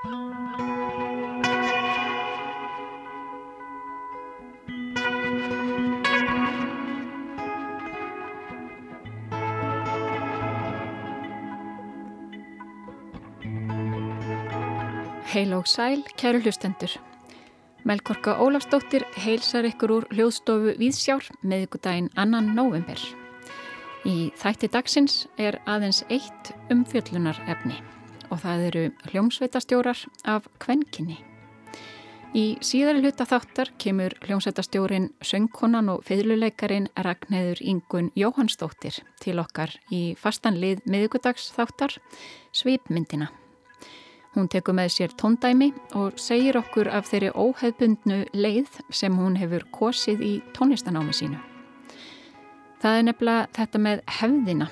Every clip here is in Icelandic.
Heil og sæl, kæru hlustendur. Melkorka Ólafsdóttir heilsar ykkur úr hljóðstofu Víðsjár með ykkur daginn annan november. Í þætti dagsins er aðeins eitt umfjöllunar efni og það eru hljómsveitastjórar af kvenkinni. Í síðari hluta þáttar kemur hljómsveitastjórin söngkonan og feðluleikarin Ragnæður Ingun Jóhannsdóttir til okkar í fastanlið miðugudags þáttar Sveipmyndina. Hún tekur með sér tóndæmi og segir okkur af þeirri óhefbundnu leið sem hún hefur kosið í tónlistanámi sínu. Það er nefnilega þetta með hefðina.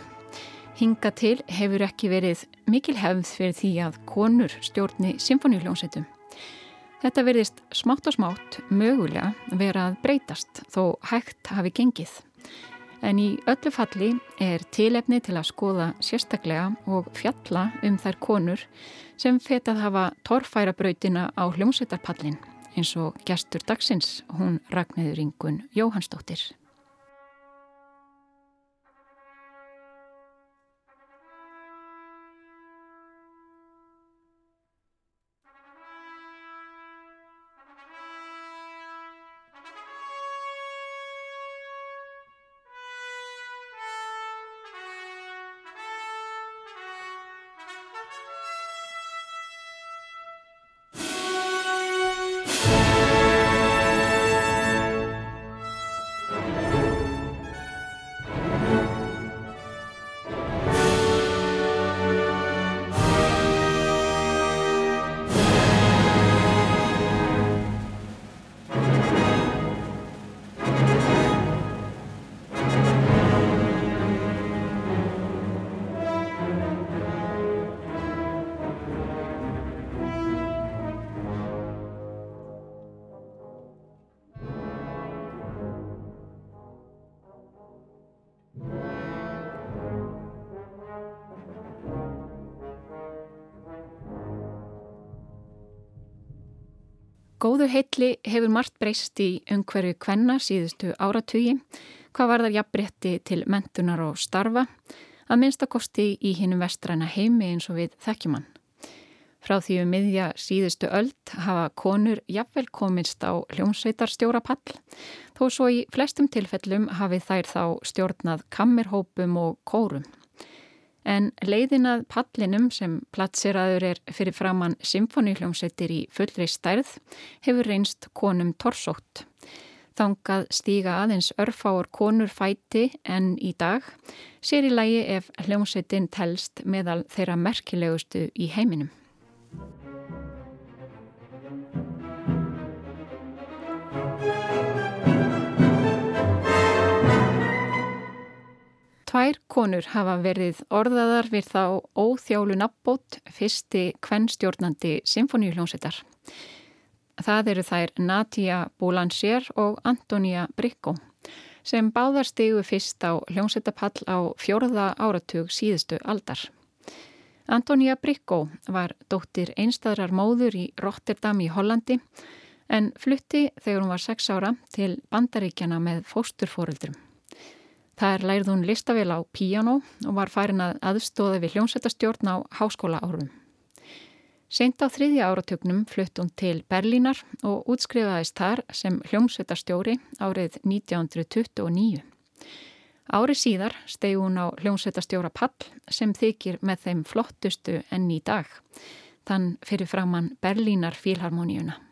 Hinga til hefur ekki verið mikil hefð fyrir því að konur stjórni symfóniuljónsettum. Þetta verðist smátt og smátt mögulega vera að breytast þó hægt hafi gengið. En í öllu falli er tilefni til að skoða sérstaklega og fjalla um þær konur sem fetað hafa torfæra brautina á hljómsveitarpallin eins og gestur dagsins hún Ragnæður Ingun Jóhannsdóttir. Góðu heitli hefur margt breyst í umhverju kvenna síðustu áratugi, hvað var þar jafnbretti til mentunar og starfa, að minnstakosti í hinnum vestræna heimi eins og við þekkjumann. Frá því um miðja síðustu öld hafa konur jafnvel komist á hljómsveitarstjórapall, þó svo í flestum tilfellum hafi þær þá stjórnað kammerhópum og kórum en leiðinað pallinum sem platseraður er fyrir framann symfónihljómsettir í fullri stærð hefur reynst konum torsótt. Þangað stíga aðeins örfáur konur fæti en í dag sér í lægi ef hljómsettin telst meðal þeirra merkilegustu í heiminum. Tvær konur hafa verið orðaðar við þá óþjálu nabbót fyrsti kvennstjórnandi symfóníuhljónsettar. Það eru þær Nadia Boulanger og Antonia Bricco sem báðar stegu fyrst á hljónsettapall á fjórða áratug síðustu aldar. Antonia Bricco var dóttir einstæðrar móður í Rotterdam í Hollandi en flutti þegar hún var sex ára til bandaríkjana með fósturfóruldrum. Það er lærið hún listavél á píjánó og var farin að aðstóða við hljómsveitastjórn á háskóla árum. Seint á þriðja áratögnum flutt hún til Berlínar og útskrifaðist þar sem hljómsveitastjóri árið 1929. Ári síðar stegi hún á hljómsveitastjóra Pall sem þykir með þeim flottustu enn í dag, þann fyrir framann Berlínar fílharmoníuna.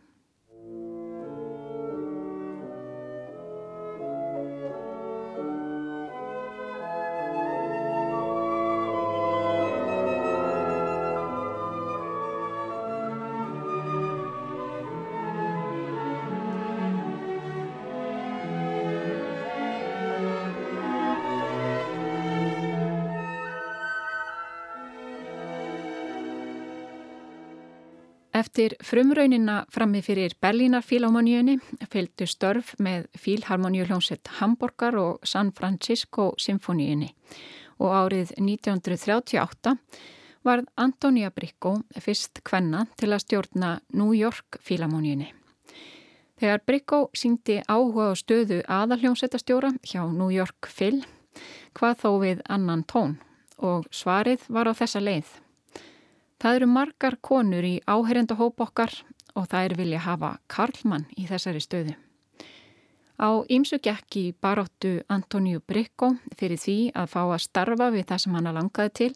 Eftir frumraunina frammi fyrir Berlínar fílharmoníunni fylgdu störf með fílharmoníuljónsett Hamburger og San Francisco symfoníunni og árið 1938 varð Antonia Bricco fyrst kvenna til að stjórna New York Philharmoníunni. Þegar Bricco síndi áhuga á stöðu aðaljónsettastjóra hjá New York Phil, hvað þó við annan tón og svarið var á þessa leið. Það eru margar konur í áherenda hóp okkar og það er vilja hafa Karlmann í þessari stöðu. Á ýmsu gekk í baróttu Antoníu Bricco fyrir því að fá að starfa við það sem hann langaði til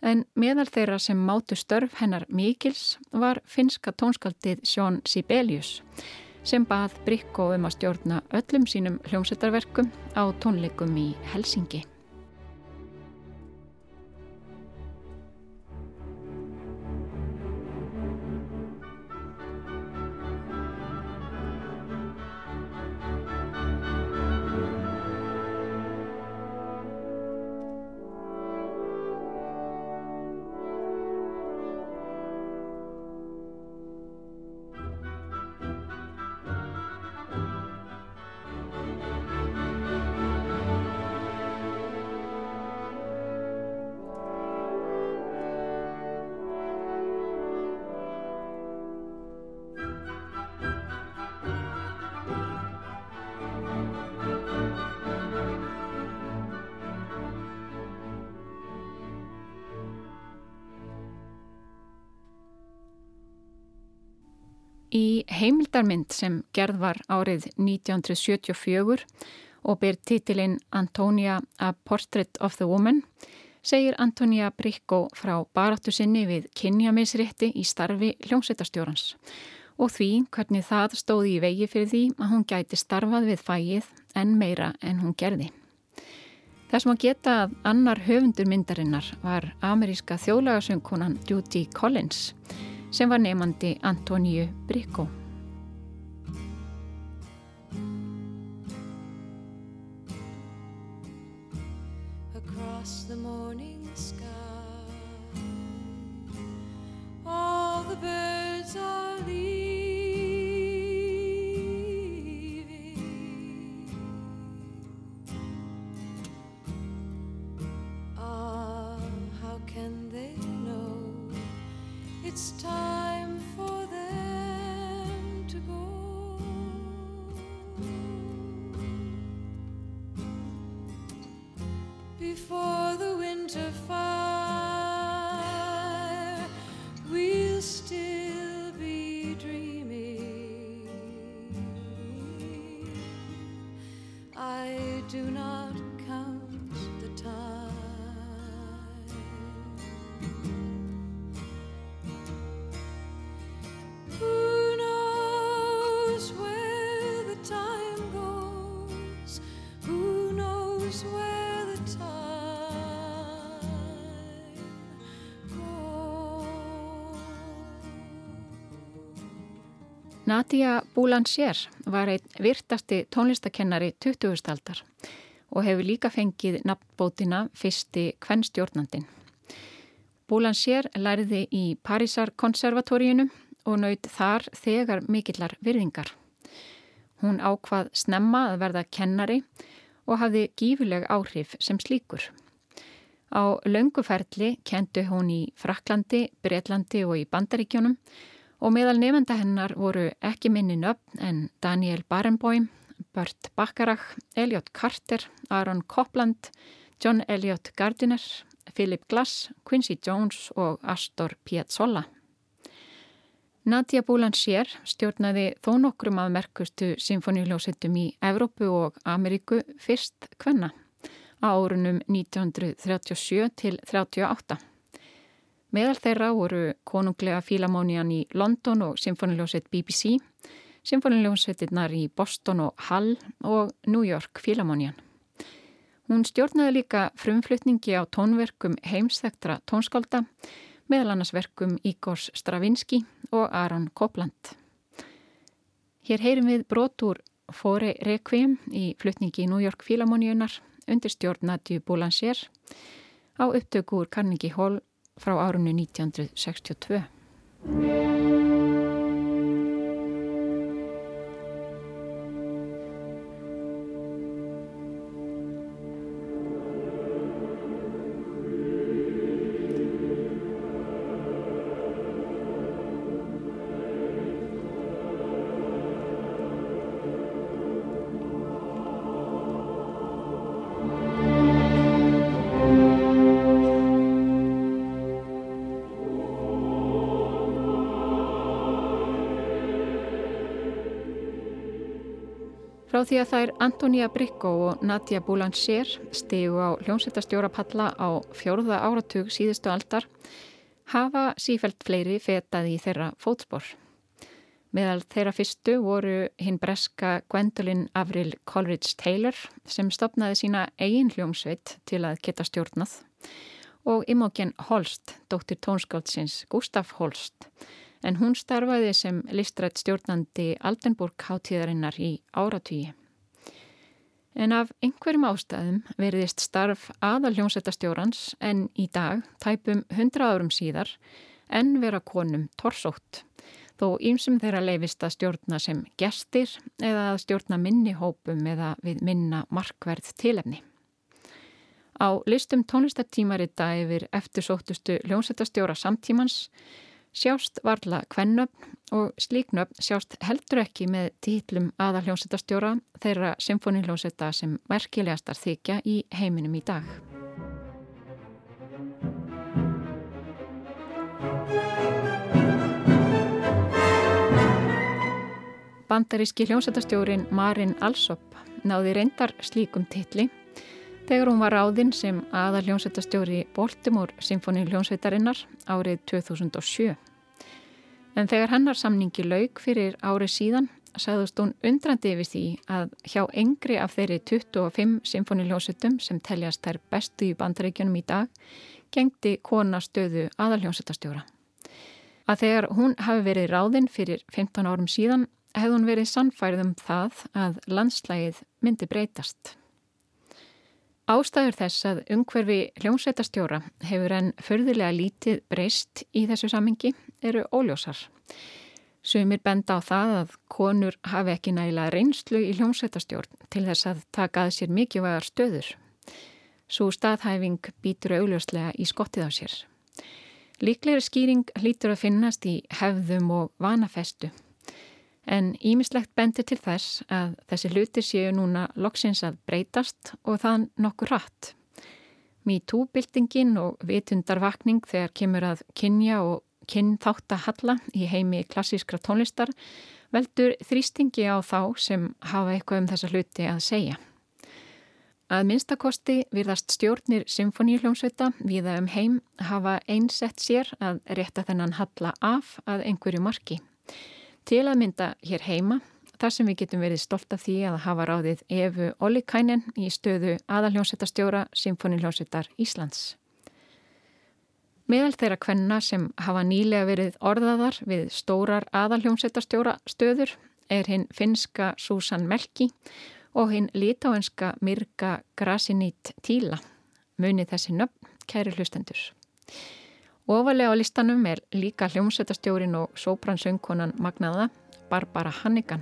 en meðal þeirra sem mátu störf hennar Mikils var finska tónskaldið Sjón Sibelius sem bað Bricco um að stjórna öllum sínum hljómsettarverkum á tónleikum í Helsingi. Heimildarmynd sem gerð var árið 1974 og ber titilinn Antonia A Portrait of the Woman segir Antonia Bricco frá baráttu sinni við kynjamisrétti í starfi hljómsveitastjórans og því hvernig það stóði í vegi fyrir því að hún gæti starfað við fæið en meira en hún gerði. Þess maður geta að annar höfundur myndarinnar var ameríska þjóðlagasöngunan Judy Collins sem var nefandi Antoníu Bricco. Across the morning sky All the birds are leaving it's time for them to go. Before the winter fire, Nadia Boulanger var einn virtasti tónlistakennari 20. aldar og hefur líka fengið nafnbótina fyrsti kvennstjórnandin. Boulanger læriði í Parísar konservatóriinu og naut þar þegar mikillar virðingar. Hún ákvað snemma að verða kennari og hafði gífuleg áhrif sem slíkur. Á lönguferli kentu hún í Fraklandi, Breitlandi og í Bandaríkjónum og meðal nefnda hennar voru ekki minni nöfn en Daniel Barenboim, Bert Bacharach, Elliot Carter, Aaron Copland, John Elliot Gardiner, Philip Glass, Quincy Jones og Astor Piazzolla. Nadia Boulanger stjórnaði þó nokkrum að merkustu symfóniuljósettum í Evrópu og Ameríku fyrst kvenna á árunum 1937 til 1938. Meðal þeirra voru konunglega fílamónian í London og symfóniuljósett BBC, symfóniuljósettinnar í Boston og Hull og New York fílamónian. Hún stjórnaði líka frumflutningi á tónverkum heimsþektra tónskálda, meðal annars verkum Igors Stravinski og Aron Copland. Hér heyrim við brotur Fóri Requiem í flutningi í New York Fílamóniunar undir stjórn Nadju Boulanger á upptöku úr Carnegie Hall frá árunni 1962. Frá því að er Antonia Bricco og Nadia Boulanger stegu á hljómsveitastjórapalla á fjórða áratug síðustu aldar hafa sífælt fleiri fetað í þeirra fótspor. Meðal þeirra fyrstu voru hinn breska Gwendolyn Avril Coleridge Taylor sem stopnaði sína eigin hljómsveit til að geta stjórnað og Imogen Holst, dóttir tónskáldsins Gustaf Holst en hún starfaði sem listrætt stjórnandi Aldenburg hátíðarinnar í áratvíi. En af einhverjum ástæðum veriðist starf aðal hljómsveitastjórans en í dag, tæpum hundra árum síðar, en vera konum torsótt, þó ímsum þeirra leifist að stjórna sem gestir eða að stjórna minni hópum eða við minna markverð tilefni. Á listum tónlistatímarita yfir eftirsóttustu hljómsveitastjóra samtímans sjást varla kvennöfn og slíknöfn sjást heldur ekki með títlum aða hljómsveitastjóra þeirra symfóniljónsveita sem merkilegastar þykja í heiminum í dag. Bandaríski hljómsveitastjórin Marin Alsop náði reyndar slíkum titli þegar hún var ráðinn sem aða hljómsveitastjóri Baltimore Symfóni hljómsveitarinnar árið 2007. En þegar hennar samningi laug fyrir árið síðan sagðust hún undrandi yfir því að hjá engri af þeirri 25 Symfóni hljómsveitum sem teljast þær bestu í bandaríkjunum í dag gengdi kona stöðu aða hljómsveitastjóra. Að þegar hún hafi verið ráðinn fyrir 15 árum síðan hefði hún verið sannfærið um það að landslægið myndi breytast. Ástæður þess að umhverfi hljómsveitastjóra hefur enn förðulega lítið breyst í þessu samingi eru óljósar. Sumir benda á það að konur hafi ekki nægilega reynslu í hljómsveitastjórn til þess að taka að sér mikilvægar stöður. Svo staðhæfing býtur augljóslega í skottið á sér. Líklegri skýring hlýtur að finnast í hefðum og vanafestu En ímislegt bendir til þess að þessi hluti séu núna loksins að breytast og það nokkur rætt. MeToo-byltingin og vitundarvakning þegar kemur að kynja og kynþáttahalla í heimi klassískra tónlistar veldur þrýstingi á þá sem hafa eitthvað um þessa hluti að segja. Að minnstakosti virðast stjórnir symfoníuljómsveita viða um heim hafa einsett sér að rétta þennan halla af að einhverju marki. Til að mynda hér heima, þar sem við getum verið stolt af því að hafa ráðið Efu Ollikainen í stöðu aðaljónsettastjóra Symfóniljónsettar Íslands. Meðal þeirra kvenna sem hafa nýlega verið orðaðar við stórar aðaljónsettastjóra stöður er hinn finska Susan Melki og hinn litáenska Mirka Grasinit Tíla. Munið þessi nöfn, kæri hlustendur. Ofalega á listanum er líka hljómsveitastjórin og sópransöngkonan magnaða Barbara Hannigan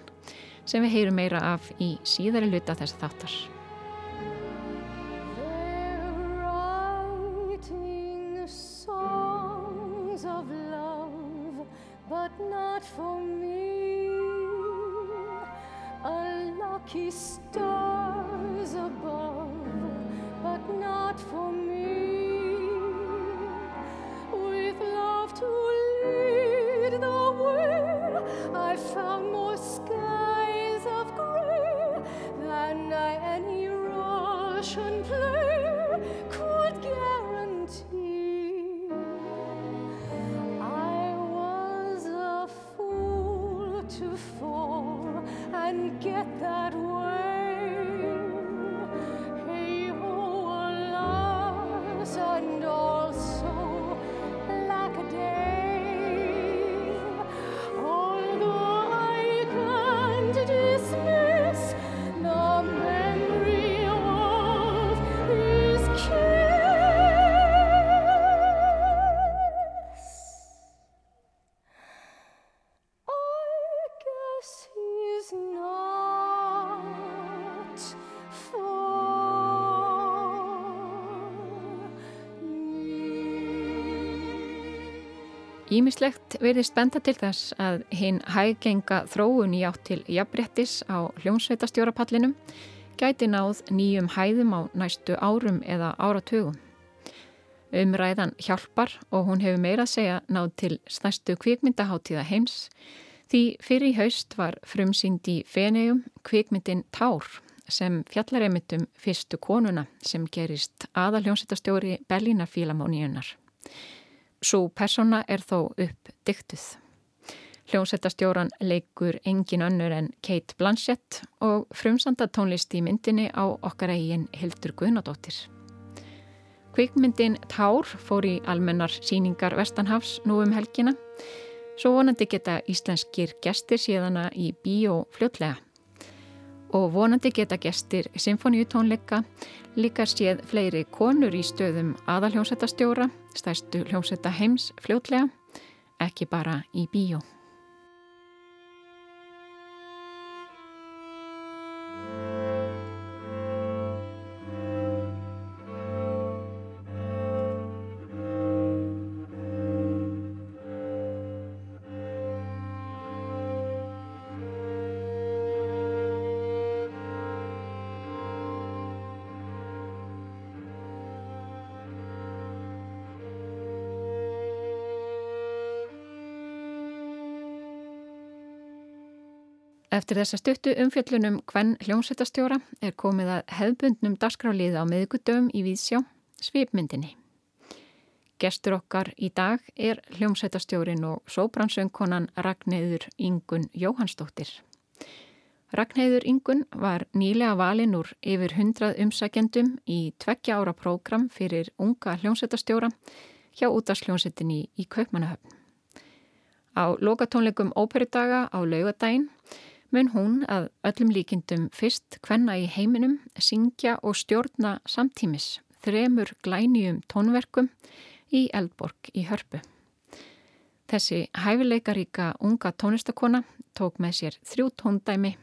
sem við heyrum meira af í síðari luta þess þáttar. A lucky stars Russian play Ímislegt verðist benda til þess að hinn hægenga þróun í átt til jafnbrettis á hljómsveitastjórapallinum gæti náð nýjum hæðum á næstu árum eða áratugum. Umræðan hjálpar og hún hefur meira að segja náð til stærstu kvikmyndaháttíða heims Því fyrir í haust var frumsýnd í Feneum kvikmyndin Tár sem fjallaremitum fyrstu konuna sem gerist aðaljónsettastjóri Berlínar Fílamóníunar. Svo persóna er þó upp dyktuð. Hljómsveitastjóran leikur engin önnur en Kate Blanchett og frumsanda tónlist í myndinni á okkar eigin Hildur Guðnadóttir. Kvikmyndin Tár fór í almennar síningar Vestanhafs nú um helgina, svo vonandi geta íslenskir gestir síðana í bíó fljótlega. Og vonandi geta gestir symfóniutónleika líka séð fleiri konur í stöðum aðalhljómsveitastjóra, stærstu hljómsveita heims fljótlega, ekki bara í bíó. Eftir þessa stuttu umfjöllunum hvenn hljómsveitastjóra er komið að hefbundnum dasgráliða á miðgudöfum í Víðsjá, svipmyndinni. Gestur okkar í dag er hljómsveitastjórin og sóbransönkonan Ragnæður Ingun Jóhannsdóttir. Ragnæður Ingun var nýlega valin úr yfir hundrað umsækjendum í tveggja ára prógram fyrir unga hljómsveitastjóra hjá útast-hljómsveitinni í Kaupmannahöfn. Á lokatónleikum óperudaga á laugadaginn mun hún að öllum líkindum fyrst hvenna í heiminum syngja og stjórna samtímis þremur glænjum tónverkum í Eldborg í Hörpu. Þessi hæfileikaríka unga tónistakona tók með sér þrjú tóndæmi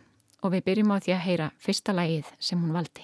og við byrjum á því að heyra fyrsta lægið sem hún valdi.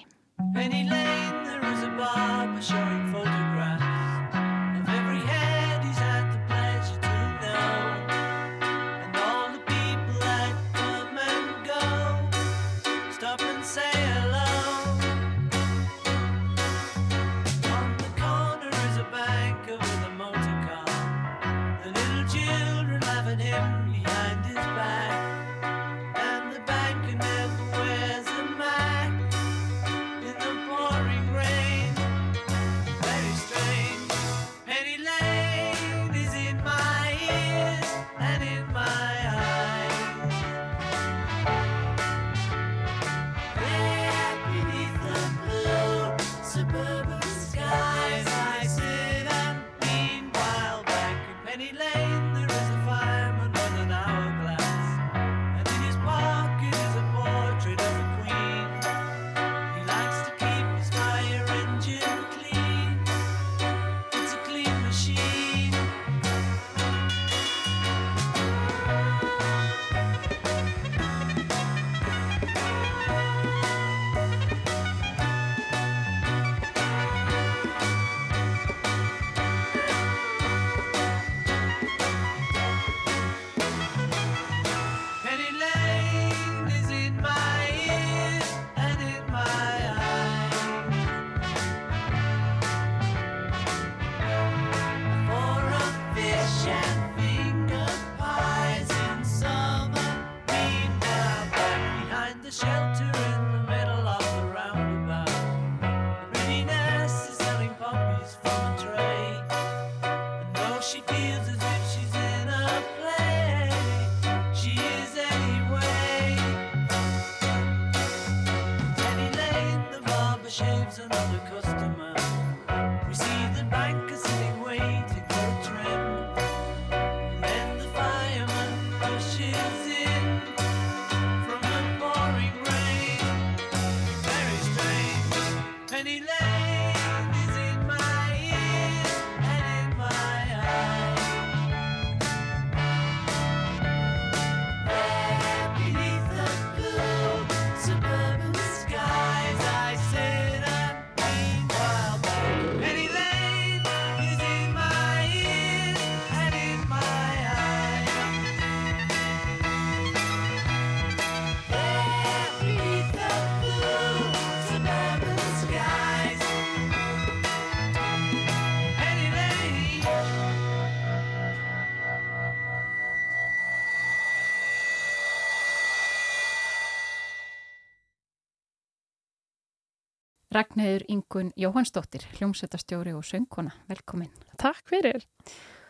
Ragnæður Ingun Jóhannsdóttir, hljómsveitastjóri og söngkona. Velkomin. Takk fyrir.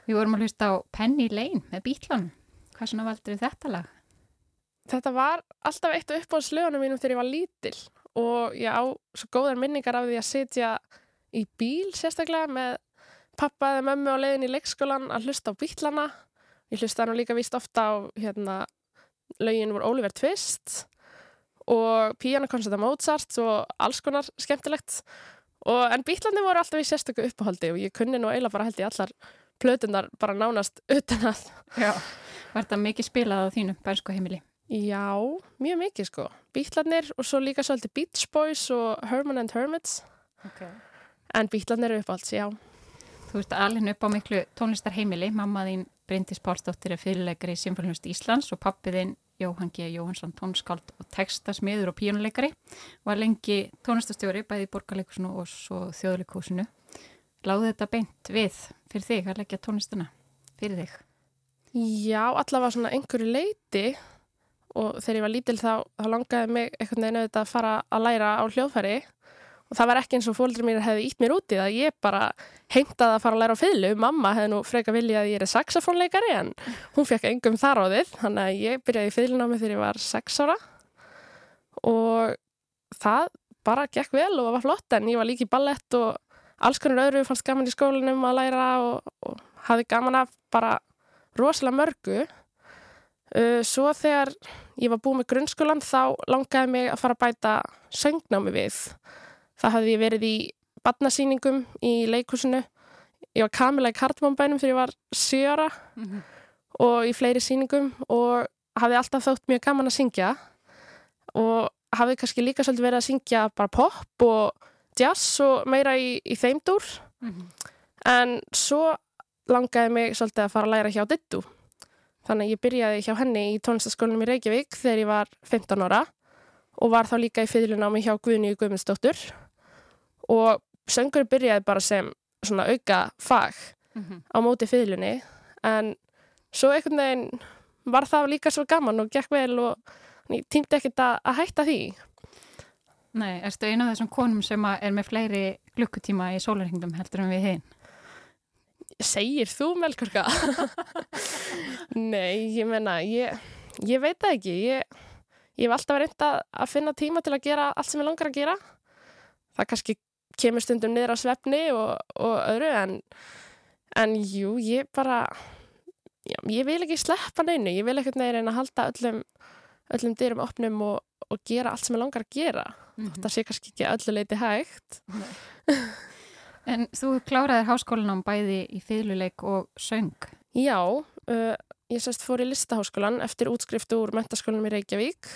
Við vorum að hlusta á Penny Lane með Bítlan. Hvað svona valdur þetta lag? Þetta var alltaf eitt upp á slögunum mínum þegar ég var lítil og ég á svo góðar minningar af því að sitja í bíl sérstaklega með pappa eða mömmu á leiðin í leikskólan að hlusta á Bítlana. Ég hlusta nú líka víst ofta á hérna, lögin voru Oliver Twist og pianokoncerta Mozart og alls konar skemmtilegt og en Bítlandi voru alltaf í sérstöku uppáhaldi og ég kunni nú eiginlega bara held í allar plötunar bara nánast utan að Já, var þetta mikið spilað á þínu bærsku heimili? Já, mjög mikið sko. Bítlarnir og svo líka svolítið Beach Boys og Herman and Hermits. Okay. En bítlarnir eru uppáhalds, já. Þú ert alveg upp á miklu tónlistarheimili. Mamma þín Bryndis Pálsdóttir er fyrirleikari í Symfónlust Íslands og pappiðinn Jóhann G. Jóhansson tónskáld og textasmiður og píjónuleikari. Var lengi tónlistastjóri bæði borgarleikusinu og svo þjóðleikúsinu. Láði þetta beint við fyrir þig að leggja tónlistuna fyrir þig? Já, allavega svona einhverju leiti og þegar ég var lítil þá, þá langaði mig einhvern veginn auðvitað að fara að læra á hljóðfæri og það var ekki eins og fólkdur mér hefði ítt mér úti það. Ég bara heimtaði að fara að læra á fylgu mamma hefði nú freka viljað að ég er saxofónleikari en hún fekk engum þar á þið þannig að ég byrjaði í fylgnámi þegar ég var 6 ára. Og það bara gekk vel og var flott en ég var líki ballett og alls konar öðru fannst gaman í skólinum að læra og, og hafði gaman af bara rosalega mörgu. Uh, svo þegar ég var búið með grunnskólan þá langaði mig að fara að bæta söngnámi við. Það hafði ég verið í badnasýningum í leikúsinu. Ég var kamila í kartmámbænum þegar ég var sjöra mm -hmm. og í fleiri sýningum og hafði alltaf þótt mjög gaman að syngja og hafði kannski líka svolítið verið að syngja bara pop og jazz og meira í, í þeimdúr. Mm -hmm. En svo langaði mig svolítið að fara að læra hjá dittu Þannig að ég byrjaði hjá henni í tónlistaskólinum í Reykjavík þegar ég var 15 ára og var þá líka í fyrlunámi hjá Guðni Guðmundsdóttur og söngur byrjaði bara sem svona auka fag mm -hmm. á móti fyrlunni en svo einhvern veginn var það líka svo gaman og gekk vel og ég týmdi ekkert að, að hætta því. Nei, erstu einu af þessum konum sem er með fleiri glukkutíma í sólarhengdum heldur en við hinn? Segir þú Melkorka? Nei, ég menna, ég, ég veit það ekki. Ég, ég hef alltaf að, að finna tíma til að gera allt sem ég langar að gera. Það kannski kemur stundum niður á svefni og, og öðru en, en jú, ég bara, já, ég vil ekki sleppa neinu. Ég vil ekkert neina að halda öllum, öllum dyrum opnum og, og gera allt sem ég langar að gera. Mm -hmm. Það sé kannski ekki öllu leiti hægt. En þú kláraðir háskólanum bæði í fylguleik og söng? Já, uh, ég sérst fór í listaháskólan eftir útskrift úr mentaskólanum í Reykjavík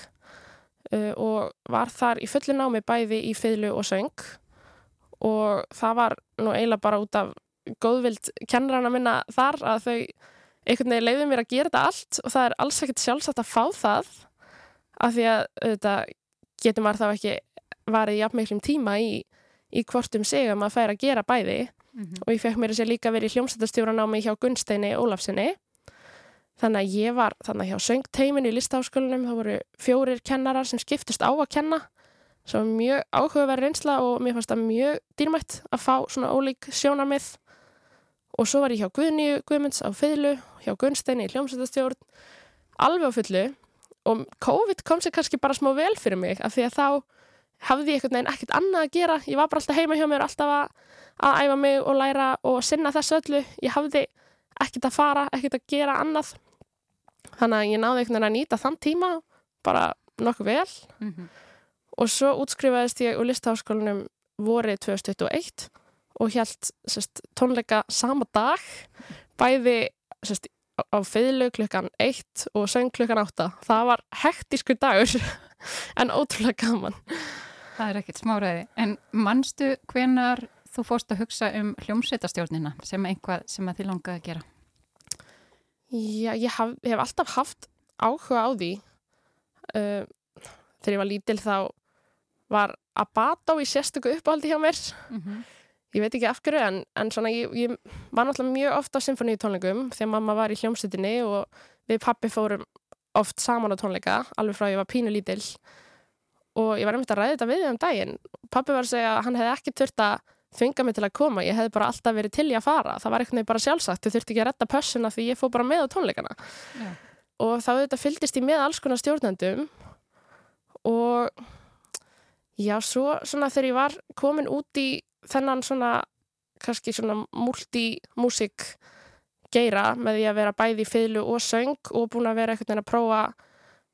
uh, og var þar í fullu námi bæði í fylgu og söng og það var nú eiginlega bara út af góðvild kennrana minna þar að þau einhvern veginn leiði mér að gera þetta allt og það er alls ekkert sjálfsagt að fá það af því að þetta getur maður þá ekki varið jafn miklum tíma í í hvortum sigum að færa að gera bæði. Mm -hmm. og ég fekk mér að líka verið í hljómsættastjóran á mig hjá Gunsteini Ólafsinni þannig að ég var þannig að hjá söngteiminu í listaháskólanum þá voru fjórir kennarar sem skiptist á að kenna sem var mjög áhugaverð reynsla og mér fannst það mjög dýrmætt að fá svona ólík sjónarmið. Og svo var ég hjá Guðni Guðmunds á fylgu, hjá Gunsteini í hljómsættastjórn alveg á fullu. Og COVID kom sér kannski bara smá vel fyrir mig af því að þá hafði ég einhvern veginn ekkert annað að gera. Ég var bara alltaf heima hjá mér alltaf að, að æfa mig og læra og sinna þessu öllu. Ég hafði ekkert að fara ekkert að gera annað. Þannig að ég náði einhvern veginn að nýta þann tíma bara nokkuð vel. Mm -hmm. Og svo útskrifaðist ég úr listaháskólanum vorið 2021 og held sest, tónleika sama dag bæði sest, á feyðlu klukkan 1 og söng klukkan 8 það var hektísku dagur en ótrúlega gaman Það er ekkert smáraði. En mannstu hvenar þú fórst að hugsa um hljómsveitastjórnina sem einhvað sem að þið langaði að gera? Já, ég haf, hef alltaf haft áhuga á því. Uh, þegar ég var lítil þá var á í sérstöku uppáhaldi hjá mér. Mm -hmm. Ég veit ekki af hverju en, en svona ég, ég var náttúrulega mjög ofta á symfoníutónleikum þegar mamma var í hljómsveitinni og við pappi fórum oft saman á tónleika alveg frá ég var pínu lítill og ég var einmitt að ræða þetta við um daginn pappi var að segja að hann hefði ekki þurft að þvinga mig til að koma, ég hefði bara alltaf verið til í að fara það var eitthvað bara sjálfsagt, þau þurfti ekki að retta pössuna því ég fó bara með á tónleikana Já. og þá þetta fylgist ég með alls konar stjórnendum og já, svo svona þegar ég var komin út í þennan svona kannski svona multi-músik geira með því að vera bæði fylgu og söng og búin að vera eitthvað að prófa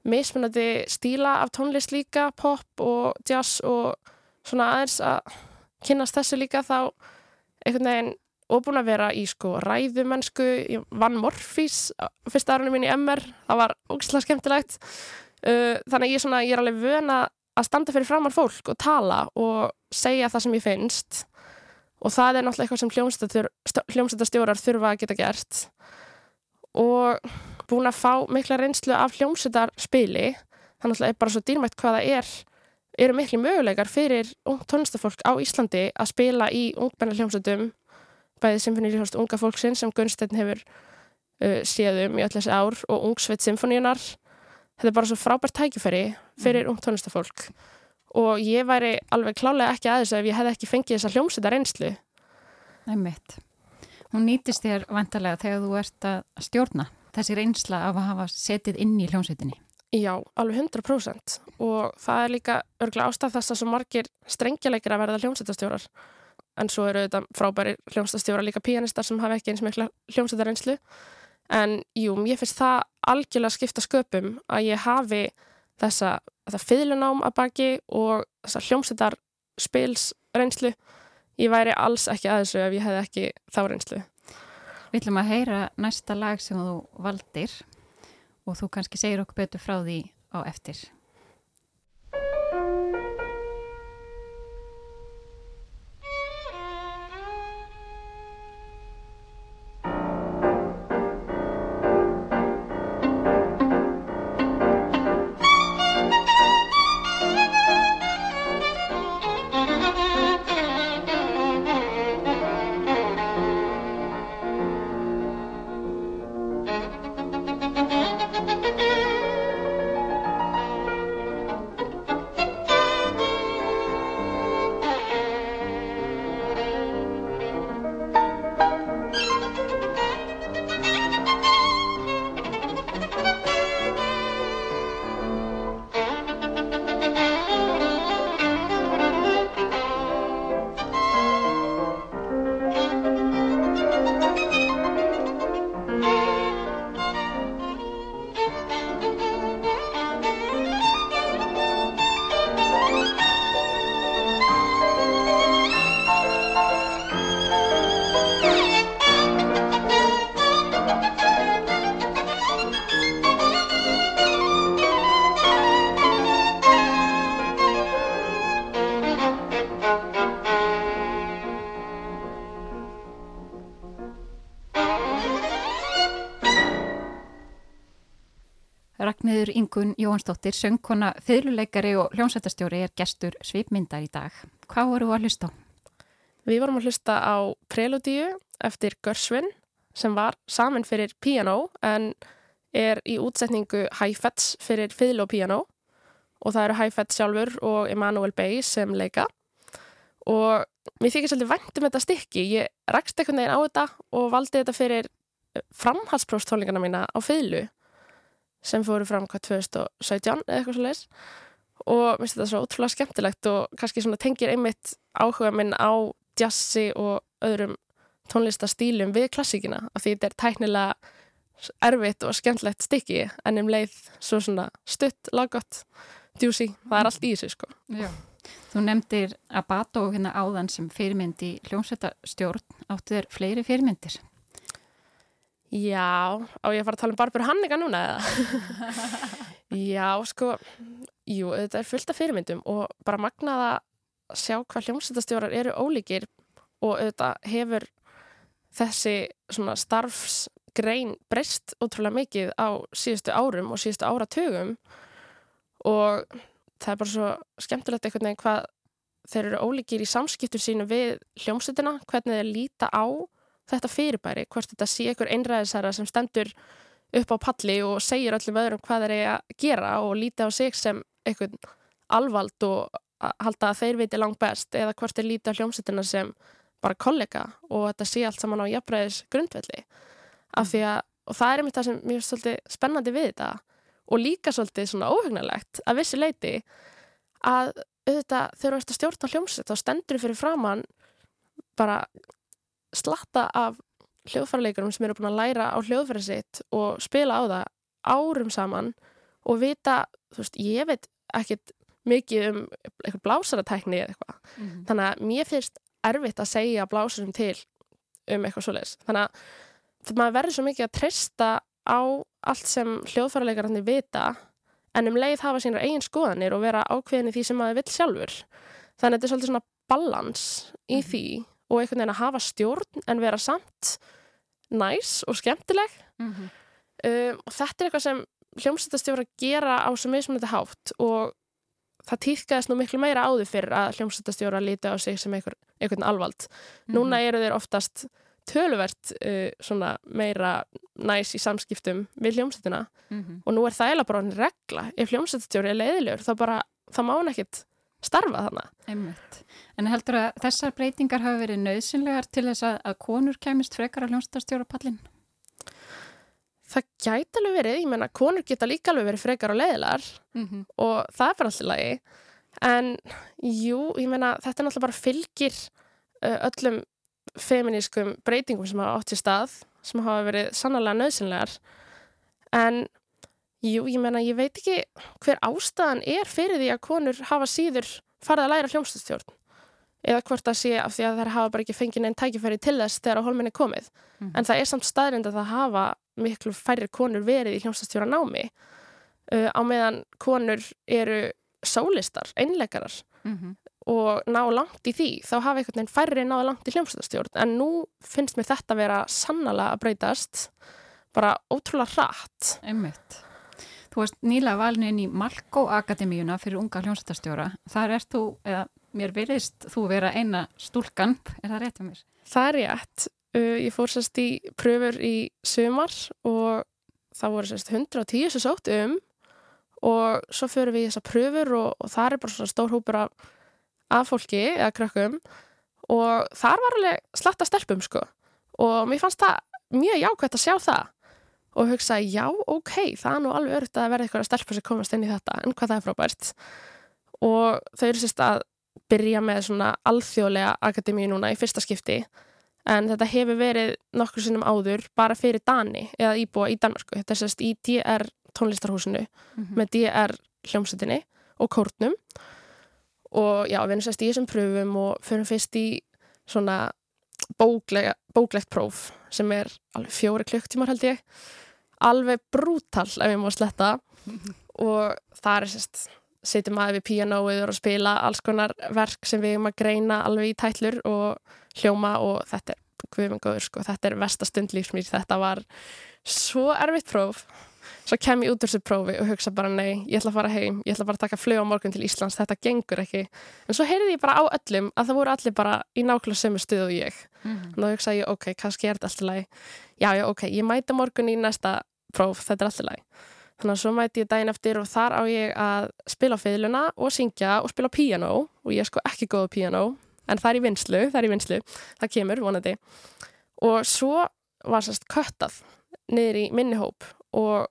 mismunandi stíla af tónlist líka, pop og jazz og svona aðeins að kynast þessu líka þá einhvern veginn og búin að vera í sko ræðumennsku. Ég vann Morfís fyrsta árunum mín í MR, það var ógislega skemmtilegt. Uh, þannig ég, svona, ég er alveg vöna að standa fyrir framar fólk og tala og segja það sem ég finnst. Og það er náttúrulega eitthvað sem hljómsættastjórar þurfa að geta gert. Og búin að fá mikla reynslu af hljómsættarspili þannig að það er bara svo dýrmætt hvaða er. Eru miklu möguleikar fyrir tónlistafólk á Íslandi að spila í ungbenna hljómsættum bæðið symfóníurhjóðst unga fólksinn sem Gunstein hefur uh, séðum í öll þessi ár og ungsveit symfóníunar þetta er bara svo frábært tækifæri fyrir mm. ung tónlistafólk og ég væri alveg klálega ekki aðeins ef ég hef ekki fengið þessa hljómsveita reynslu Nei mitt Hún nýtist þér vantarlega þegar þú ert að stjórna þessi reynsla af að hafa setið inn í hljómsveitinni. Já, alveg 100% og það er líka örgulega ástaf þess að svo margir strengjuleikir að verða hljómsveitastjórar en svo eru þetta frábæri hljómsveitastjórar líka pianistar sem hafa ekki eins mikla hljómsveita reynslu en jú, ég finnst það algjörlega skipta sköpum að ég hafi þessa, þessa fylunám að baki og þessa hljómsveitar spils reynslu ég væri alls ekki að þessu ef ég hef ekki þá reynslu. Við ætlum að heyra næsta lag sem þú valdir og þú kannski segir okkur betur frá því á eftir Ragnhildur Ingun Jóhansdóttir, söngkona, fyrirleikari og hljómsættastjóri er gestur svipmyndar í dag. Hvað voru að hlusta á? Við vorum að hlusta á Preludíu eftir Görsvin sem var saman fyrir piano en er í útsetningu Haifets fyrir fiðl og piano og það eru Haifets sjálfur og Emanuel Bey sem leika og mér þykir svolítið vænt um þetta stykki. Ég rækst einhvern veginn á þetta og valdi þetta fyrir framhalsprófstónlingarna mína á fiðlu sem fóru fram hvað 2017 eða eitthvað svo leiðis og mér finnst þetta svo ótrúlega skemmtilegt og kannski tengir einmitt áhuga minn á jazzi og öðrum tónlistastílum við klassíkina af því þetta er tæknilega erfitt og skemmtilegt stykki en um leið svo svona stutt, laggott, djúsi, það er allt í þessu sko. Já. Þú nefndir Abato hérna áðan sem fyrirmynd í hljómsveitastjórn áttu þér fleiri fyrirmyndir? Já, á ég að fara að tala um Barbara Hannika núna eða? Já, sko, jú, þetta er fullt af fyrirmyndum og bara magnað að sjá hvað hljómsættastjórar eru ólíkir og þetta hefur þessi svona starfsgrein breyst ótrúlega mikið á síðustu árum og síðustu áratögum og það er bara svo skemmtilegt einhvern veginn hvað þeir eru ólíkir í samskiptur sínu við hljómsættina, hvernig þeir líta á þetta fyrirbæri, hvort þetta sé einhver einræðisæra sem stendur upp á palli og segir öllum öðrum hvað þeir eiga að gera og líti á sig sem einhvern alvald og halda að þeir viti langt best eða hvort þeir líti á hljómsveitina sem bara kollega og þetta sé allt saman á jafnbreiðis grundvelli af því að, og það er einmitt það sem mér er svolítið spennandi við þetta og líka svolítið svona óhugnalegt að vissi leiti að auðvitað þegar þú ert að stjórna hljómsveit þá stendur fyrir framann bara slatta af hljóðfæraleikurum sem eru búin að læra á hljóðfæri sitt og spila á það árum saman og vita, þú veist, ég veit ekkit mikið um eitthvað blásaratækni eða eitthvað. Mm -hmm. Þannig að mér finnst erfitt að segja blásurum til um eitthvað svoleiðis. Þannig að það maður verður svo mikið að treysta á allt sem hljóðfæralegarandi vita en um leið hafa sínar eigin skoðanir og vera ákveðin í því sem maður vil sjálfur. Þannig að þetta er svolítið svona balans í mm -hmm. því og einhvern veginn að hafa stjórn en vera samt næs og skemmtileg mm -hmm. um, og þetta er eitthvað sem hljómsættastjóra gera á svo mismunandi hátt og það týðkaðist nú miklu meira áður fyrir að hljómsættastjóra líti á sig sem einhver, einhvern alvald. Mm -hmm. Núna eru þeir oftast töluvert uh, svona meira næs í samskiptum við hljómsættina mm -hmm. og nú er það eiginlega bara en regla ef hljómsættastjóri er leiðilegur þá bara, það má hann ekkit starfa þannig. Einmitt. En heldur að þessar breytingar hafa verið nöðsynlegar til þess að, að konur kemist frekar að hljómsættastjórapallin? Það gæti alveg verið, ég menna, konur geta líka alveg verið frekar og leiðilar mm -hmm. og það er bara alltaf lagi. En jú, ég menna, þetta er náttúrulega bara fylgir uh, öllum feminískum breytingum sem hafa átt í stað, sem hafa verið sannlega nöðsynlegar. En jú, ég menna, ég veit ekki hver ástæðan er fyrir því að konur hafa síður farið að læra hljómsastjórn eða hvort það sé af því að þær hafa bara ekki fengið neinn tækifæri til þess þegar á holminni komið. Mm. En það er samt staðrind að það hafa miklu færri konur verið í hljómsastjóra námi uh, á meðan konur eru sálistar, einleikarar mm -hmm. og ná langt í því þá hafa einhvern veginn færri náðu langt í hljómsastjórn en nú finnst mér þetta vera sannlega að breytast bara ótrúlega rætt Einmitt. Þú varst nýlega valin í Malko Akademíuna fyrir unga hljómsastjóra þar ert þú, eða mér verðist þú vera eina stúlkan, er það rétt um mér? Það er rétt. Uh, ég fór sérst í pröfur í sumar og það voru sérst 110 sem sótt um og svo fyrir við í þessa pröfur og, og það er bara svona stór hópur af, af fólki eða krökkum og þar var alveg slatta stelpum sko. Og mér fannst það mjög jákvæmt að sjá það og hugsa já ok, það er nú alveg örugt að verða eitthvað stelpur sem komast inn í þetta en hvað það er frábært. Og þau eru sérst að byrja með svona alþjóðlega akademíu núna í fyrsta skipti en þetta hefur verið nokkur sinnum áður bara fyrir Dani eða íbúa í Danmarku þetta er sérst í DR tónlistarhúsinu mm -hmm. með DR hljómsveitinni og kórnum. Og já, við erum sérst í þessum pröfum og fyrir fyrst í svona bóklega, bóklegt próf sem er alveg fjóri klukktímar held ég. Alveg brútal ef ég má sletta. Og það er sérst setjum aðeins við píanóið og spila alls konar verk sem við erum að greina alveg í tætlur og hljóma og þetta er, guðmengur, sko, þetta er vestastund lífsmýr, þetta var svo erfitt próf svo kem ég út úr þessu prófi og hugsa bara nei, ég ætla að fara heim, ég ætla bara að taka fljóð á morgun til Íslands, þetta gengur ekki. En svo heyrði ég bara á öllum að það voru allir bara í nákvæmlega sömu stuð og ég. Mm -hmm. þá hugsa ég, ok, kannski er þetta alltaf læg já, já, ok, ég mæta morgun í næsta próf, þetta er alltaf læg þannig að svo mæti ég daginn eftir og þar á ég að spila á feiluna og syngja og spila piano og ég er sko ekki góð piano en það er í vinslu, það er í vinslu, það kemur vonandi. Og svo var sérst köttað niður í minnihóp og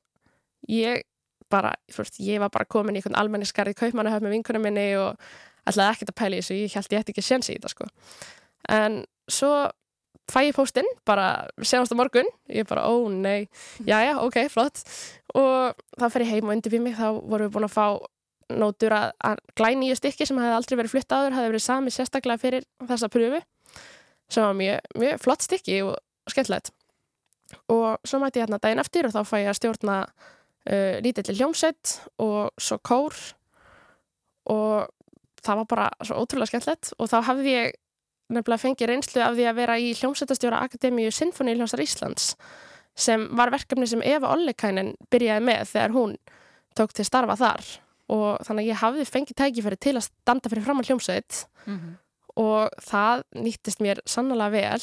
ég bara, fyrst, ég var bara komin í einhvern almenniskarði kaupmannahöf með vinkunum minni og ætlaði ekkert að pæla í þessu, ég held ég ætti ekki að sjensi í þetta sko. En svo fæ ég póstinn, bara séðast á morgun, ég bara, ó nei. Já já, ok, flott. Og þá fer ég heim og undir við mig, þá vorum við búin að fá nótur að, glæni í stykki sem hefði aldrei verið flutt áður, hefði verið sami sérstaklega fyrir þessa pröfu sem var mjög, mjög flott stykki og skemmtilegt. Og svo mæti ég hérna daginn eftir og þá fæ ég að stjórna uh, lítill hljómsett og svo kór. Og það var bara svo ótrúlega skemmtilegt. Og þá hafði ég nefnilega fengið reynslu af því að vera í hljómsettastjóra Akademíu Sinfoni hljómsar Íslands sem var verkefni sem Eva Ollikainen byrjaði með þegar hún tók til starfa þar. Og þannig að ég hafði fengið tækifæri til að standa fyrir fram á hljómsveit. Mm -hmm. og það nýttist mér sannlega vel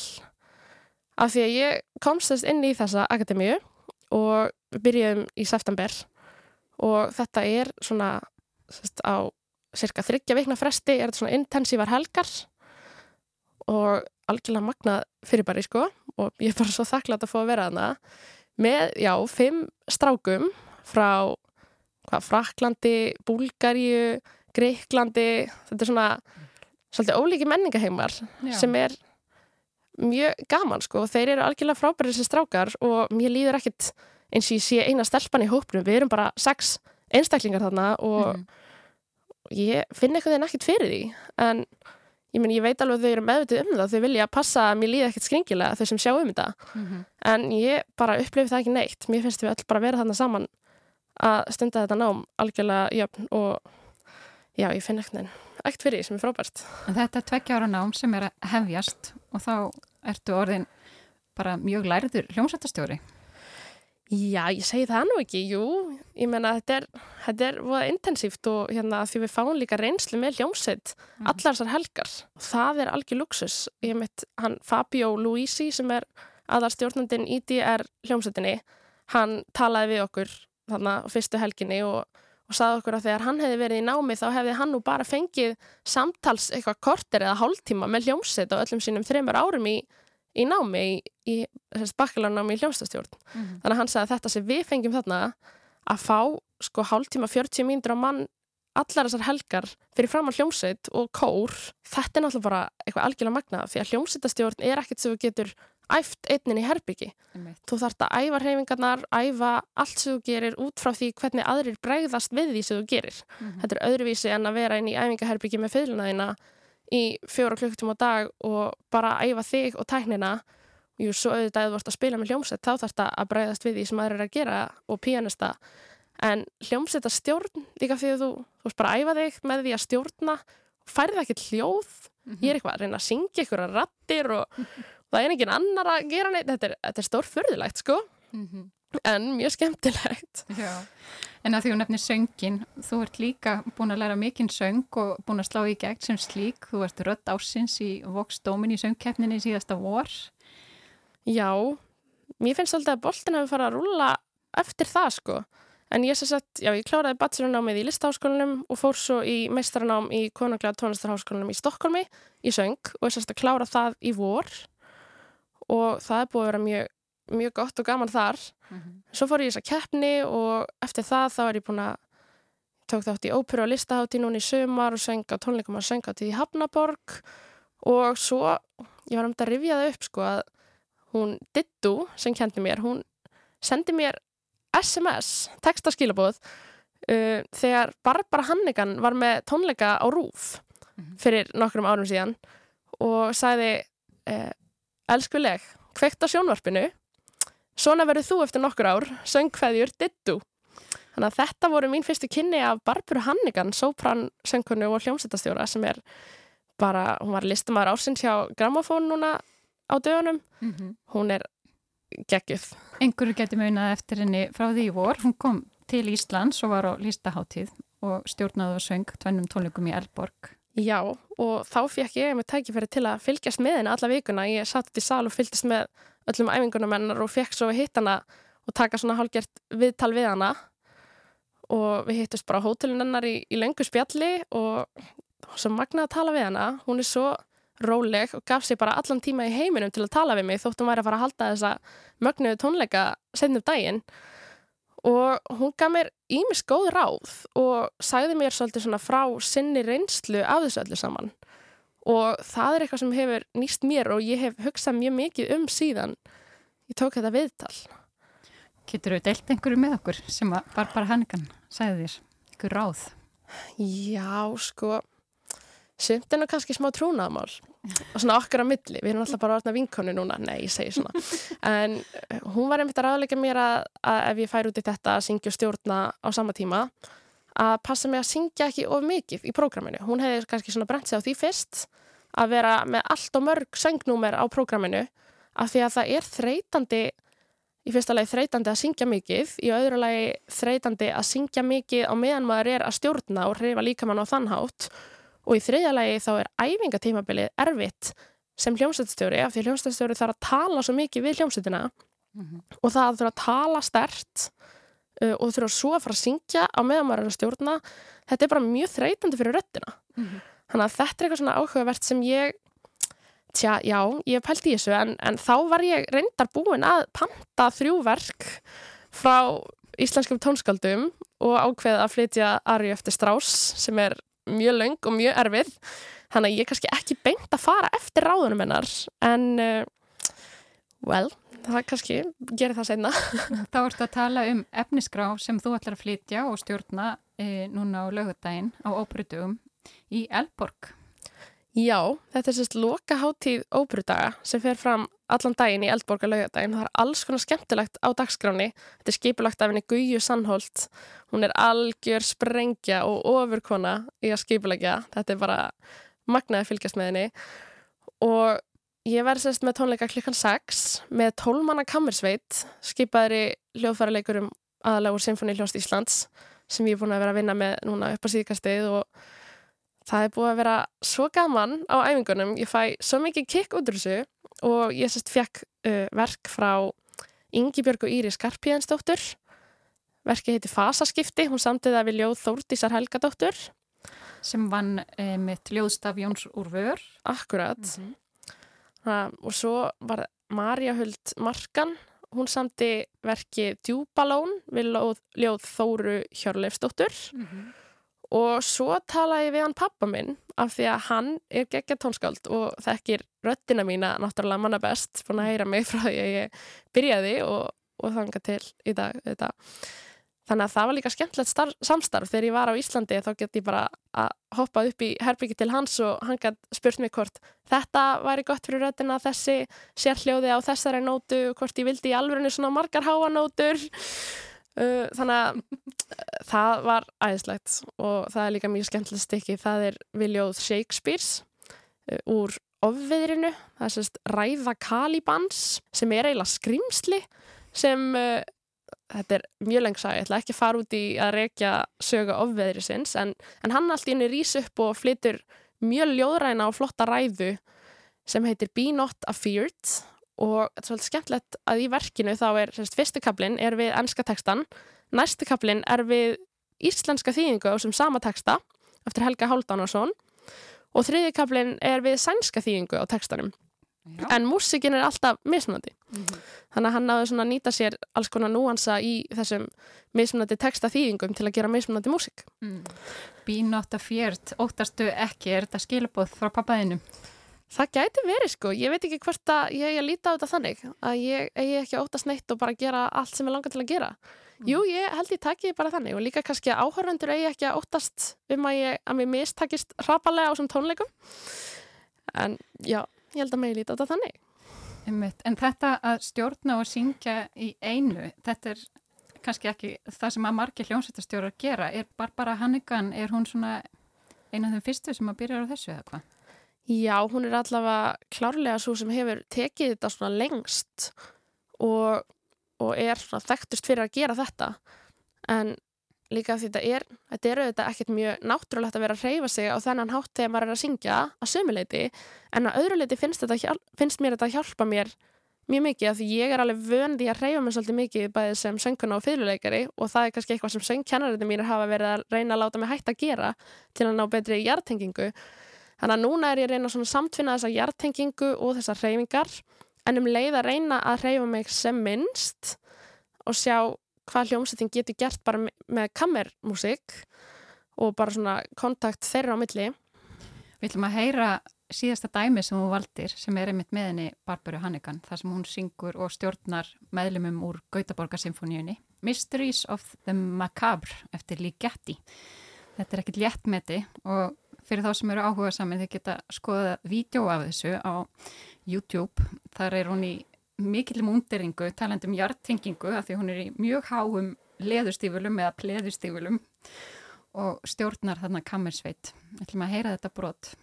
af því að ég komst þess inn í þessa akademíu og byrjuðum í september og þetta er svona sest, á cirka þryggja vikna fresti er þetta svona intensívar helgar og algjörlega magnað fyrir bara í sko og ég er bara svo þakklátt að fá að vera þarna með, já, fimm strákum frá hvað, Fraklandi, Búlgaríu Greiklandi þetta er svona svolítið ólíki menningaheimar Já. sem er mjög gaman sko og þeir eru algjörlega frábæri þessi strákar og mér líður ekkit eins og ég sé eina stelpan í hópnum við erum bara sex einstaklingar þarna og Mhm. ég finn eitthvað en ekkit fyrir því en ég, meni, ég veit alveg að þau eru meðvitið um það þau vilja passa að mér líði ekkit skringilega þau sem sjá um þetta Mhm. en ég bara upplifi það ekki neitt mér finnst við öll bara vera þarna saman að stunda þetta nám algjörlega jöfn og já, ég finn ekkert ekkert fyrir því sem er frábært þetta er tveggja ára nám sem er að hefjast og þá ertu orðin bara mjög læriður hljómsættastjóri. Já, ég segi það nú ekki, jú ég menna þetta er, þetta er voða intensíft og hérna því við fáum líka reynslu með hljómsveit Mhm. allar þessar helgar. Það er algjör luxus ég mitt hann Fabio Luisi sem er aðarstjórnandinn í DR hljómsveitinni hann talaði við okkur þarna fyrstu helginni og, og saði okkur að þegar hann hefði verið í námi þá hefði hann nú bara fengið samtals eitthvað korter eða hálftíma með hljómsveit á öllum sínum þreymur árum í, í námi í, í bakkalarnámi í hljómsveitstjórn Mhm. þannig að hann sagði að þetta sem við fengjum þarna að fá sko hálftíma 40 mínútur á mann allar þessar helgar fyrir fram að hljómsveit og kór þetta er náttúrulega bara eitthvað algjörlega magnað því að hljómsveitastjórn er ekkert sem þú getur æft einnin í herbyggi Einmitt. þú þarft að æfa hreyfingarnar, æfa allt sem þú gerir út frá því hvernig aðrir bregðast við því sem þú gerir Mhm. þetta er öðruvísi en að vera inn í æfingaherbyggi með fyrirlina þína í fjóra klukkutíma á dag og bara æfa þig og tæknina. Jú, svo auðvitað ef þú ert að spila með hljómsveit þá þarf þetta að bregðast við því sem aðrir eru að gera og píanista. En hljómsveita stjórn líka því að þú, þú veist bara að æfa þig með því að stjórna færði ekkert hljóð. Mhm. ég er eitthvað að reyna að syngja ykkur að rattir og, og það er engin annar að gera neitt. Þetta er, er stór furðulegt sko. Mhm. en mjög skemmtilegt. Já, en að því hún nefnir söngin, þú ert líka búin að læra mikinn söng og búin að slá í gegn sem slík, þú ert rödd ásins í Vox Dómin í söngkeppninni síðasta vor. Já, mér finnst alltaf að boltin hefur farið að rúlla eftir það sko. En ég sem sagt, já, ég kláraði bachelornámið í listaháskólanum og fór svo í meistaranám í konunglega tónlistarháskólanum í Stokkólmi í söng og ég sem sagt að klára það í vor og það er búið að vera mjög, mjög gott og gaman þar. Svo fór ég í þessa keppni og eftir það þá er ég búin að tók þátt í óperu og listahátti núna í sumar og söng á tónleikum að sönga til í Hafnaborg og svo, ég var um þetta að rifja það upp sko að hún Dittu sem kendi mér, hún sendi mér SMS, textaskilabóð uh, þegar Barbara Hannigan var með tónleika á Rúf Mhm. fyrir nokkrum árum síðan og sagði uh, elskuleg, kveikt á sjónvarpinu svona verður þú eftir nokkur ár söngkveðjur Dittu þannig að þetta voru mín fyrstu kynni af Barbara Hannigan, sopran söngkonu og hljómsættastjóra sem er bara, hún var listamæður ásins hjá Grammofón núna á dögunum Mhm. hún er geggjuð Einhverju getur munað eftir henni frá því í vor, hún kom til Íslands og var á lístaháttíð og stjórnaði og söng tvennum tónleikum í Elborg. Já, og þá fekk ég með tækifæri til að fylgjast með henni alla vikuna. Ég satt í sal og fylgdist með öllum æfingunum hennar og fekk svo hitt hana og taka svona hálfgert viðtal við hana og við hittust bara á hótelin hennar í, í löngu spjalli og svo magnað að tala við hana. Hún er svo róleg og gaf sér bara allan tíma í heiminum til að tala við mig þótt hún væri að fara að halda þessa mögnuðu tónleika setnum daginn og hún gaf mér ímis góð ráð og sagði mér svolítið svona frá sinni reynslu af þessu öllu saman og það er eitthvað sem hefur nýst mér og ég hef hugsað mjög mikið um síðan ég tók þetta viðtal. Getur þú deilt einhverju með okkur sem að Barbara Hannigan sagði þér, einhver ráð? Já, sko sumt er nú kannski smá trúnaðamál og svona okkar á milli, við erum alltaf bara orðna vinkonu núna, nei, ég segi svona. En eh, hún var einmitt að ráðleika mér að, að ef ég fær út í þetta að syngja og stjórna á sama tíma að passa mig að syngja ekki of mikið í prógraminu, hún hefði kannski svona brent sig á því fyrst að vera með allt og mörg söngnúmer á prógraminu af því að það er þreytandi í fyrsta lagi þreytandi að syngja mikið í öðru lagi þreytandi að syngja mikið á meðan maður er að stjórna og reyfa líkamann á þann hátt. Og í þriðja lagi þá er æfingatímabilið erfitt sem hljómsveitstjóri af því hljómsveitstjóri þarf að tala svo mikið við hljómsveitina Mhm. og það þarf að tala stert uh, og þurfa svo að fara að syngja á meðan maður er að stjórna. Þetta er bara mjög þreytandi fyrir röttina mm -hmm. þannig að þetta er eitthvað svona áhugavert sem ég tja, já, ég hef pælt í þessu. En, en þá var ég reyndar búin að panta þrjú verk frá íslenskum tónskaldum og ákveð að flytja Ari eftir Strauss sem er mjög laung og mjög erfið. Þannig að ég er kannski ekki beint að fara eftir ráðunum hennar en uh, well, það kannski gerir það senna. Þá ertu að tala um efnisgrá sem þú ætlar að flytja og stjórna e, núna á lögudaginn á óbrutugum í Elborg. Já, þetta er sérst lokaháttíð óbrudaga sem fer fram allan daginn í Eldborg að lögadaginn. Það er alls konar skemmtilegt á dagskráni. Þetta er skipulagt af henni Guju Sannholt. Hún er algjör sprengja og ofurkona í að skipulegja. Þetta er bara magnaði fylgjast með henni og Ég verði sérst með tónleika klukkan 6 með tólmanna kammersveit skipaðri hljóðfæraleikurum aðalega úr Sinfoni hljóst Íslands sem ég er búin að vera að vinna með núna upp á síðkastið og það er búin að vera svo gaman á æfingunum. Ég fæ svo mikið kikk út úr þessu og ég sérst fekk uh, verk frá Ingi Björg og Íri Skarpíðansdóttur. Verkið heiti Fasaskipti, hún samtiða við ljóð Þórdísar Helgadóttur. Sem vann eh, mitt ljóðstaf Jóns Úrvör. Akkurat. Mm -hmm. Ha, og svo var Marja Huld Markan, hún samti verki Djúbalón við ljóð, ljóð Þóru Hjörleifsdóttur mm -hmm. og svo talaði við hann pappa minn af því að hann er geggja tónskáld og þekkir röttina mína náttúrulega manna best, búin að heyra mig frá því að ég byrjaði og, og þanga til í dag þetta Þannig að það var líka skemmtilegt starf, samstarf. Þegar ég var á Íslandi þá gett ég bara að hoppa upp í herbyggi til hans og hann gætt spurt mig hvort þetta væri gott fyrir röttina þessi sérhljóði á þessari nótu hvort ég vildi í alvörinu svona margar háanótur uh, þannig að það var æðislegt og það er líka mjög skemmtilegt stykki. Það er Viljóð Shakespeare's uh, úr ofviðrinu. Það er sérst Ræða Kalibans sem er eiginlega skrimsli sem uh, þetta er mjög lengsa, ég ætla ekki að fara út í að rekja söga ofveðri sinns en, en hann allt í henni rýs upp og flytur mjög ljóðræna og flotta ræðu sem heitir Be Not Afeared. Og þetta er svolítið skemmtilegt að í verkinu þá er semst, fyrstu kaplinn er við ennska tekstan, næstu kaplinn er við íslenska þýðingu á sem sama teksta eftir Helga Háldánarsson og þriði kaplinn er við sænska þýðingu á tekstanum Já. en músikin er alltaf mismunandi mm -hmm. þannig að hann náðu svona að nýta sér alls konar núansa í þessum mismunandi texta þýðingum til að gera mismunandi músik mm. Bínóta fjert óttastu ekki, er þetta skilabóð frá pappaðinu? Það gæti verið sko, ég veit ekki hvert að ég að líta á þetta þannig að ég er ekki óttast neitt og bara gera allt sem ég langar til að gera mm. Jú, ég held ég takki bara þannig og líka kannski að áhörvendur eigi ekki að óttast um að, ég, að mér mistakist hrapalega á þessum tónleikum en já ég held að mig líti á þetta þannig. En þetta að stjórna og syngja í einu, þetta er kannski ekki það sem að margir hljómsveitastjórar gera. Er Barbara Hannigan, er hún svona eina af þeim fyrstu sem að byrja á þessu eða hvað? Já, hún er allavega klárlega svo sem hefur tekið þetta svona lengst og, og er svona þekktust fyrir að gera þetta. En líka því þetta er, þetta er auðvitað ekkert mjög náttúrulegt að vera að reyfa sig á þennan hátt þegar maður er að syngja að sömuleiti en að öðru leiti finnst, finnst mér þetta að hjálpa mér mjög mikið af því ég er alveg vöndi að reyfa mig svolítið mikið bæðið sem sönguna og fyrirleikari og það er kannski eitthvað sem söngkennarinn mínir hafa verið að reyna að láta mig hægt að gera til að ná betri hjartengingu þannig að núna er ég að reyna að samtvinna þessa hjartengingu og þessar reyfingar en um leið að reyna að reyfa mig sem minnst og sjá hvað hljómsetting getur gert bara með kammermusik og bara svona kontakt þeirra á milli. Við ætlum að heyra síðasta dæmi sem hún valdir sem er einmitt með henni Barbaru Hannigan þar sem hún syngur og stjórnar meðlumum úr Gautaborgarsymfóníunni Mysteries of the Macabre eftir Ligeti. Þetta er ekkit léttmeti og fyrir þá sem eru áhuga saman þið geta skoða vídeo af þessu á YouTube. Þar er hún í mikil múnderingu talandum hjartengingu af því hún er í mjög háum leðustífulum eða pleðustífulum og stjórnar þarna kammersveit. Ég ætlum að heyra þetta brot.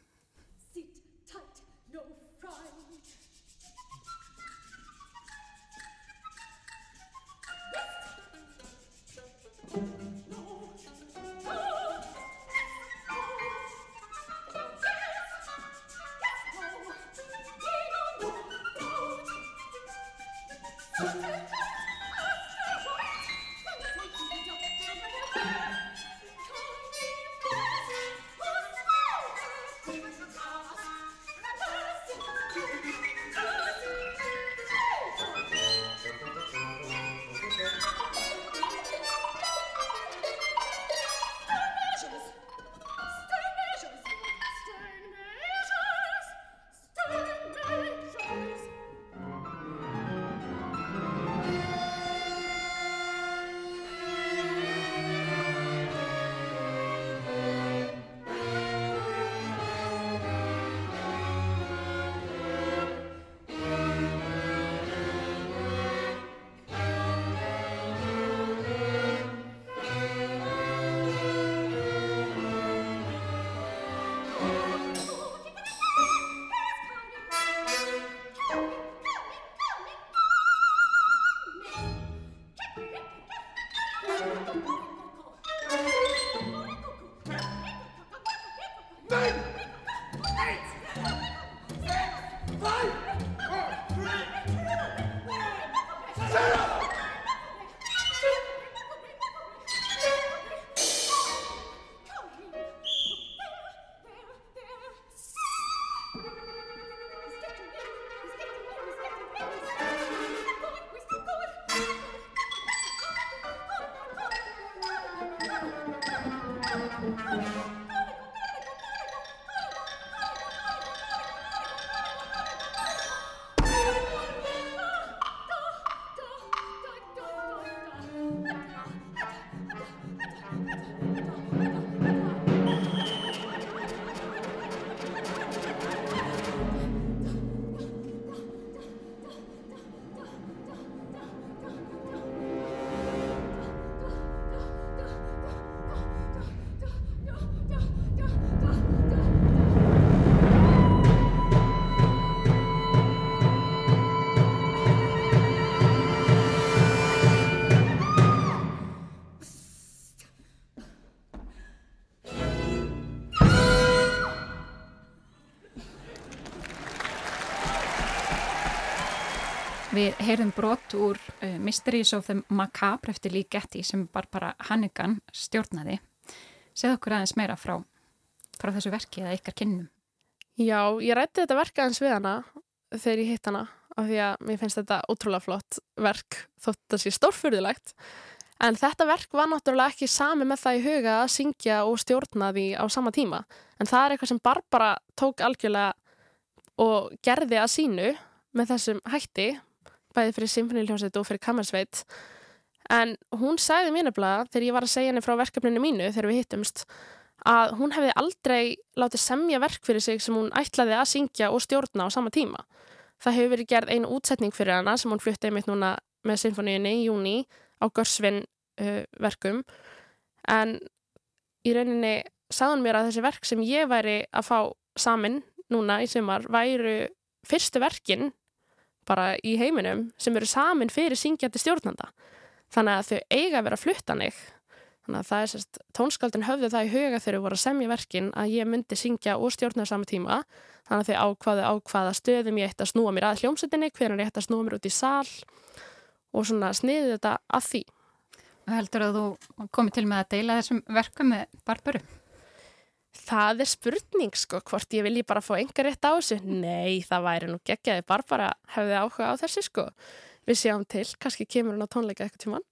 Við heyrðum brot úr uh, Mysteries of the Macabre eftir Lee Getty sem Barbara Hannigan stjórnaði. Segð okkur aðeins meira frá, frá þessu verki eða ykkar kynnum. Já, ég rætti þetta verk aðeins við hana þegar ég hitt hana af því að mér finnst þetta ótrúlega flott verk þótt það sé stórfyrðilegt. En þetta verk var náttúrulega ekki sami með það í huga að syngja og stjórna því á sama tíma. En það er eitthvað sem Barbara tók algjörlega og gerði að sínu með þessum hætti bæði fyrir symfóniljónsveit og fyrir kammersveit en hún sagði mér nefnilega þegar ég var að segja henni frá verkefninu mínu þegar við hittumst að hún hefði aldrei látið semja verk fyrir sig sem hún ætlaði að syngja og stjórna á sama tíma. Það hefur verið gerð einu útsetning fyrir hana sem hún flutti einmitt núna með symfóníunni í júni á Görsvinn uh, verkum en í rauninni sagðan mér að þessi verk sem ég væri að fá samin núna í sumar væru fyrstu verkin bara í heiminum sem eru samin fyrir syngjandi stjórnanda. Þannig að þau eiga að vera fluttanig. Þannig að það er sérst, tónskaldin höfðu það í huga þegar þau voru að semja verkin að ég myndi syngja og stjórna á sama tíma. Þannig að þau ákvaðu ákvaða stöðum ég ætti að snúa mér að hljómsettinni, hvernig ég ætti að snúa mér út í sál og svona sniði þetta að því. Heldur að þú komið til með að deila þessum verkum með Barbaru? Það er spurning sko, hvort ég vilji bara fá enga rétt á þessu. Nei, það væri nú geggjaði, Barbara hefði áhuga á þessu sko. Við sjáum til, kannski kemur hún á tónleika eitthvað tíman.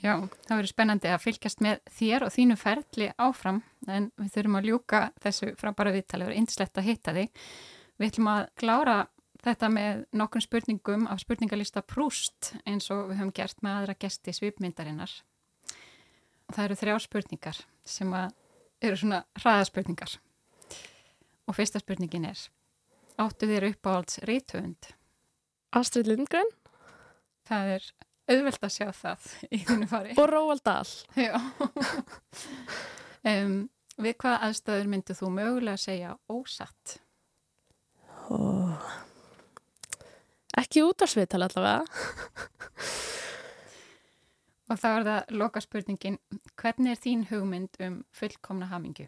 Já, það verður spennandi að fylgjast með þér og þínu ferli áfram, en við þurfum að ljúka þessu frábæra viðtali, það verður einslegt að hitta þig. Við ætlum að klára þetta með nokkrum spurningum af spurningalista Prúst eins og við höfum gert með aðra gesti svipmyndarinnar. Það eru þrjá spurningar sem að eru svona hraðaspurningar. Og fyrsta spurningin er, áttu þér uppáhalds rítöfund? Astrid Lindgren. Það er auðvelt að sjá það í þínu fari. Og Róald Dahl. Já. um, við hvaða aðstöður myndu þú mögulega að segja ósatt? Oh. Ekki út á sviðtal allavega. Og þá er það loka spurningin, hvernig er þín hugmynd um fullkomna hamingu?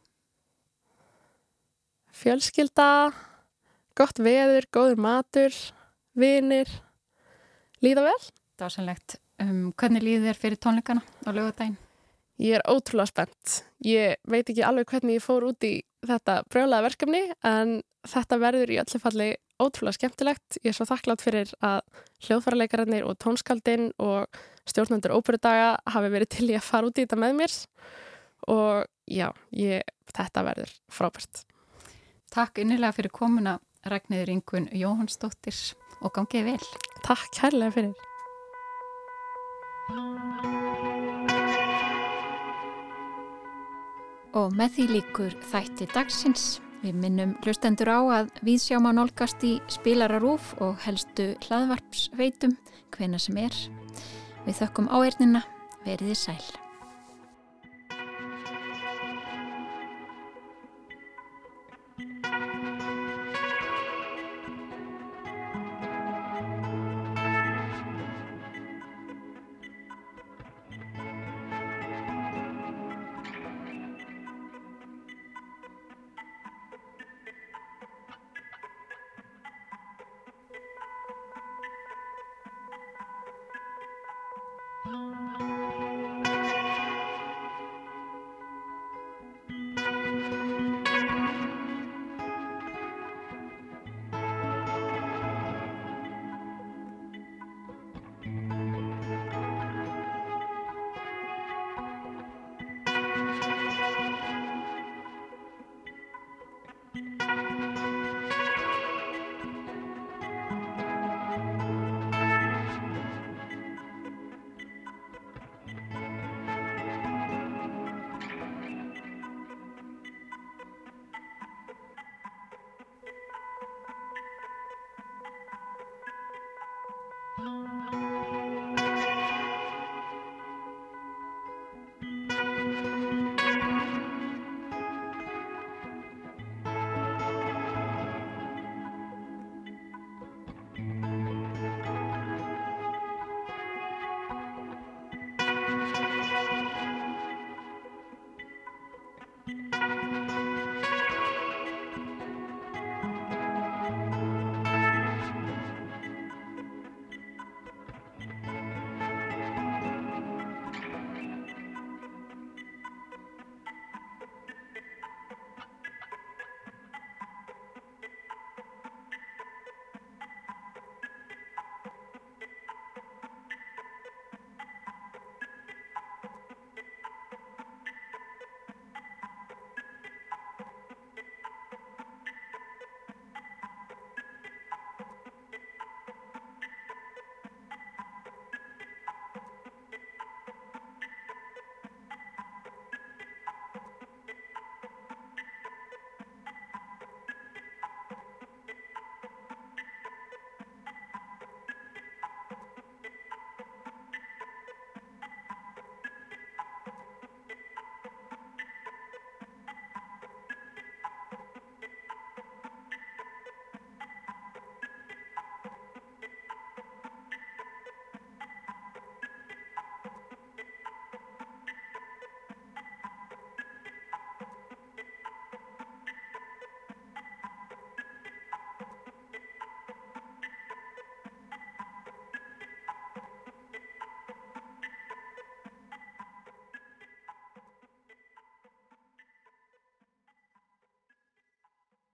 Fjölskylda, gott veður, góður matur, vinir, líða vel. Dásanlegt. Um, hvernig líður þér fyrir tónleikana á lögadaginn? Ég er ótrúlega spennt. Ég veit ekki alveg hvernig ég fór út í þetta brjólaða verkefni en þetta verður í öllu falli ótrúlega skemmtilegt. Ég er svo þakklátt fyrir að hljóðfærarleikararnir og tónskaldin og stjórnendur óperudaga hafi verið til í að fara út í þetta með mér og já, ég, þetta verður frábært. Takk innilega fyrir komuna Ragnæður Ingun Jóhannsdóttir og gangið vel. Takk kærlega fyrir. Og með því líkur þætti dagsins. Við minnum hlustendur á að við sjáum á nálgast í spilararúf og helstu hlaðvarpsveitum hvena sem er. Við þökkum áernina, veriði sæl.